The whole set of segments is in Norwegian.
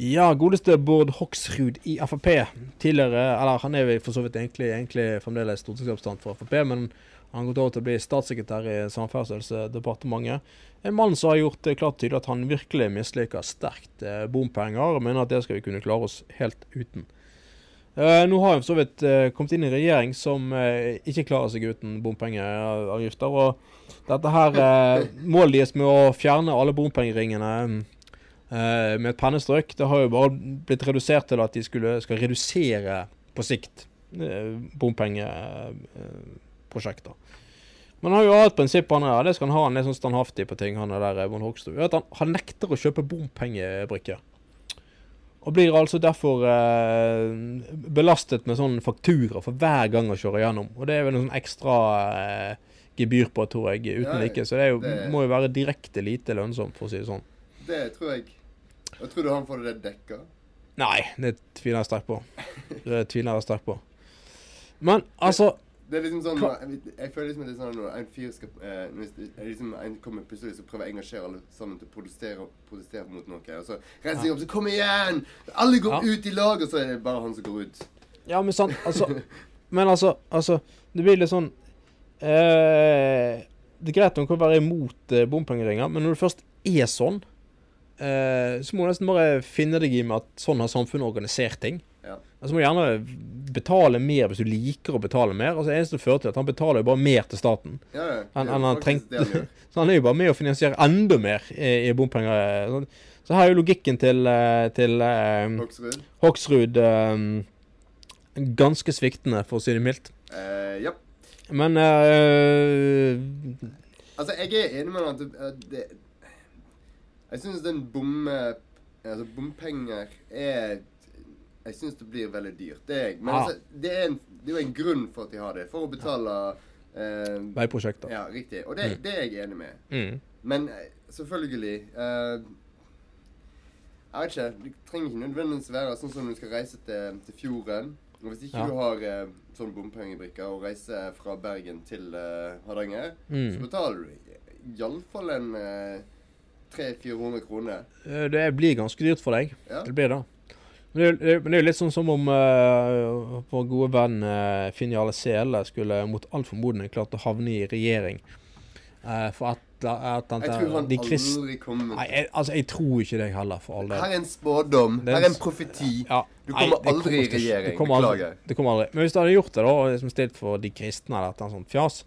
Ja, godeste Bård Hoksrud i Frp. Tidligere, eller han er for så vidt egentlig, egentlig fremdeles stortingsrepresentant for Frp, men han har gått over til å bli statssekretær i Samferdselsdepartementet. En mann som har gjort det klart tydelig at han virkelig misliker sterkt eh, bompenger, og mener at det skal vi kunne klare oss helt uten. Eh, nå har vi for så vidt eh, kommet inn i regjering som ikke klarer seg uten bompengeavgifter. og dette her Målet deres med å fjerne alle bompengeringene eh, med et pennestrøk, det har jo bare blitt redusert til at de skulle, skal redusere på sikt eh, bompengeprosjekter. Men han har jo hatt prinsipp han er, det skal han ha, han er sånn standhaftig på ting, han er der Von Hoksrud. Han, han nekter å kjøpe bompengebrikker. Og blir altså derfor eh, belastet med sånn faktura for hver gang han kjører gjennom. Og det er vel en sånn ekstra eh, gebyr på, tror jeg, uten Ja, like. Så det, jo, det- må jo være direkte lite lønnsomt, for å si det sånn. Det tror jeg. Og tror du han får det dekka? Nei, det tviler jeg sterkt på. Det tviler jeg sterkt på. Men altså Det er liksom sånn Jeg, jeg føler liksom det er sånn når en fyr skal eh, det- liksom En kommer plutselig så prøver å engasjere alle sammen til å protestere, protestere mot noe. Og så reiser de opp så Kom igjen! Alle går Ja. ut i lag, og så er det bare han som går ut. Ja, men sant altså, Men altså, altså Det blir litt sånn eh, Det er greit at man kan være imot eh, bompengeringer, men når det først er sånn, så må du nesten bare finne deg i med at sånn har samfunnet organisert ting. Ja. Altså må du gjerne betale mer hvis du liker å betale mer. Altså eneste det fører til, at han betaler jo bare mer til staten. Ja, ja. Han, han trengt han. Så han er jo bare med å finansiere enda mer i, i bompenger. eh, sånn. Så her er jo logikken til, eh, til eh, Hoksrud. Hoksrud eh, ganske sviktende, for å si det mildt. Uh, ja. Men uh, Altså, jeg er enig med deg at det, det Jeg syns den bomme... Altså, bompenger er Jeg syns det blir veldig dyrt. Det er. Men ah. altså, det, er en, det er jo en grunn for at de har det. For å betale eh, veiprosjekter. Ja, riktig. Og det, Mm. det er jeg enig med. Mm. Men eh, selvfølgelig eh, Jeg vet ikke. Det trenger ikke nødvendigvis være sånn som du skal reise til, til fjorden. Og hvis ikke Ja. du har eh, sånn bompengebrikker og reiser fra Bergen til eh, Hardanger, så Mm. betaler du iallfall en eh, 300-400 kroner. Eh, Det blir ganske dyrt for deg. Ja. Det blir det. Men det, men det er jo litt sånn som om uh, vår gode venn uh, Finn Jarle Sele skulle mot all formodning klart å havne i regjering. Uh, for at, at at Jeg tror han de krist- aldri kommer Nei, jeg, altså, jeg tror ikke det heller, for all del. Her er en spådom. Er Her er en profeti. Ja, Du kommer Nei, aldri i regjering. kommer Beklager. Det kommer aldri. Men hvis du hadde gjort det, da, og liksom stilt for de kristne eller et eller annet sånt fjas,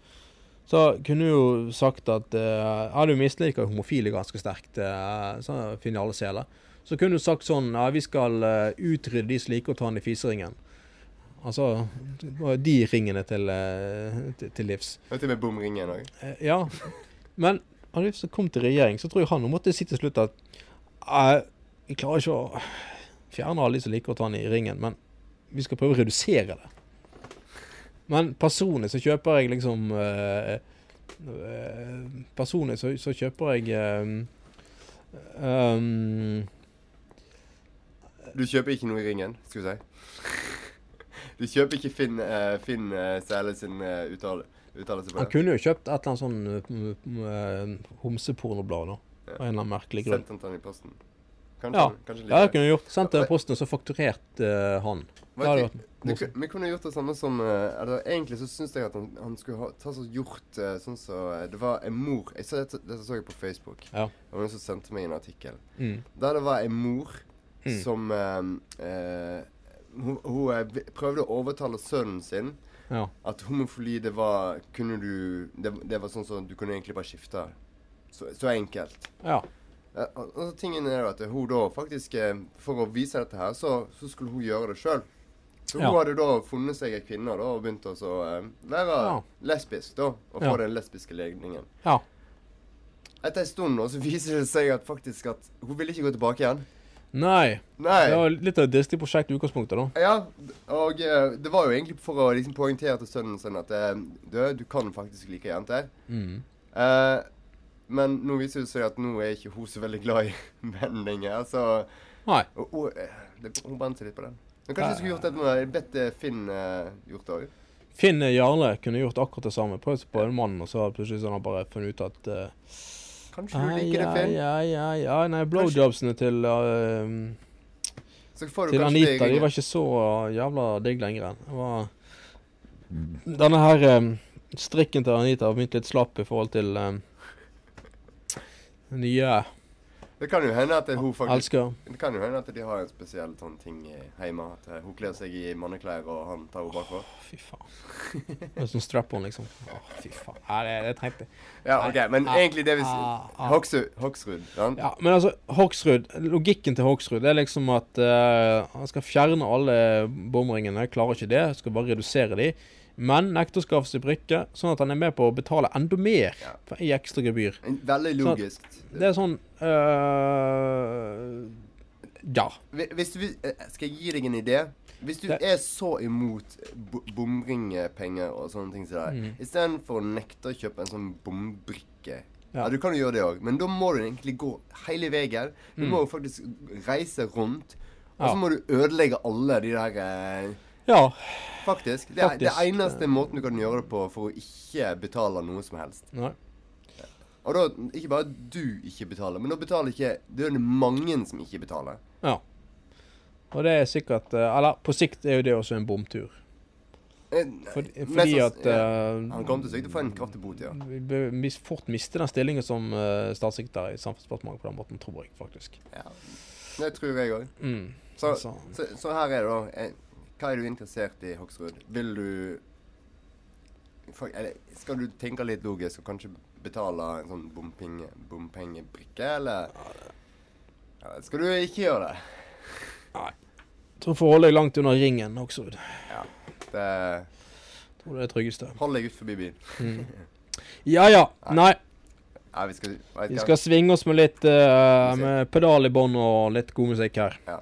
så kunne du jo sagt at uh, Ja, du misliker homofile ganske sterkt, uh, så finner alle seler. Så kunne du sagt sånn Ja, vi skal uh, utrydde de som liker å ta den i fiseringen. Altså de ringene til, uh, til, til livs. Vet du med bomringen òg? Ja. Men han som kom til regjering, så tror jeg han måtte si til slutt at jeg Vi klarer ikke å fjerne alle de som liker å ta den i ringen, men vi skal prøve å redusere det. Men personlig så kjøper jeg liksom uh, uh, Personlig så, så kjøper jeg eh, um, Du kjøper ikke noe i ringen, skal vi si. Du kjøper ikke Finn, uh, Finn uh, Sæle sin uh, uttale, uttalelse på Han kunne jo kjøpt et eller annet sånn uh, uh, homsepornoblad, da. Ja. Av en eller annen merkelig grunn. Sendt han den i posten? Kanskje, Ja. kanskje Ja, det kunne jeg gjort. Sendt den posten, så fakturert uh, han. Det vært Vi kunne gjort det samme som eh, eller, Egentlig så syns jeg at han, han skulle ha ta så gjort eh, sånn så eh, Det var en mor jeg så dette, dette så jeg på Facebook. Ja. Det var noen som sendte meg en artikkel. Mm. Der det var en mor Mm. som eh, eh, Hun, hun eh, prøvde å overtale sønnen sin Ja. at homofili, det var Kunne du Det, det var sånn som du kunne egentlig bare skifte. Så, så enkelt. ja. Ja, og, og tingen er at hun da faktisk eh, For å vise dette her, så, så skulle hun gjøre det sjøl. Så hun Ja. hadde da funnet seg ei kvinne da, og begynt å så, eh, være Ja. lesbisk. da, Og få den lesbiske legningen. Ja. Etter en stund da, så viser det seg at faktisk at hun ville ikke gå tilbake igjen. Nei. Nei. Det var litt av et dristig prosjekt i utgangspunktet, da. Ja, og uh, det var jo egentlig for å liksom poengtere til sønnen sin at uh, du, du kan faktisk like jenter. Mm. Eh, men nå viser det seg at nå er ikke hun så veldig glad i menn lenger. Så Nei. og, og, eh, det, hun brant seg litt på den. Men kanskje du skulle gjort det med bedt eh, Finn uh, gjort det òg. Finn Jarle kunne gjort akkurat det samme. Prøvd på en mann, og så plutselig sånn han bare funnet ut at uh, Kanskje du liker det, Finn? ja, ja, ja. Nei, blowjobsene til uh, til Anita. De var ikke så jævla digg lenger. Det var Denne her um, strikken til Anita har begynt litt slapp i forhold til eh, nye Det kan jo hende at hun faktisk elsker. Det kan jo hende at de har en spesiell sånn ting hjemme. At eh, hun kler seg i manneklær, og han tar henne bakfra. Fy faen. Det er sånn strap-on, liksom. Å, fy faen. Ja, det, det trengte jeg. Ja, OK, men Ah, egentlig det vi ah, ah. Hoksrud. Hoksrud sant? Ja, men altså, Hoksrud Logikken til Hoksrud er liksom at uh, han skal fjerne alle bomringene. Klarer ikke det. Skal bare redusere de. Men nekter å skaffe seg brikke, sånn at han er med på å betale enda mer Ja. i ekstra gebyr. Veldig logisk. Det er sånn øh, Ja. Hvis du eh, skal jeg gi deg en idé? Hvis du Det- er så imot bomringepenger og sånne ting som det, Mm. istedenfor å nekte å kjøpe en sånn bombrikke ja. Ja. Du kan jo gjøre det òg, men da må du egentlig gå hele veien. Du Mm. må jo faktisk reise rundt, og så Ja. må du ødelegge alle de der eh, ja. Faktisk. Det er det eneste måten du kan gjøre det på for å ikke betale noe som helst. Nei. Og da ikke bare du ikke betaler, men da betaler ikke Det er mange som ikke betaler. Ja. Og det er sikkert øh, Eller på sikt er jo det også en bomtur. For, Fordi, mest at ja. Han kommer til å få en kraftig bot, ja. Vi fort miste den stillingen som uh, statssekretær i Samferdselsdepartementet på den måten, tror jeg faktisk. ja. Det tror jeg òg. Mm. Så, så, så her er det, da. Hva er du interessert i, Hoksrud? Vil du eller, Skal du tenke litt logisk og kanskje betale en sånn bompenge, bompengebrikke, eller ja, Skal du ikke gjøre det? jeg tror får holde deg langt unna ringen Hoksrud. Ja, det tror det er tryggeste. hold deg ut forbi byen. Mm. Ja ja. Nei, Nei, vi skal vi skal svinge oss med litt uh, med pedal i bånn og litt god musikk her. Ja.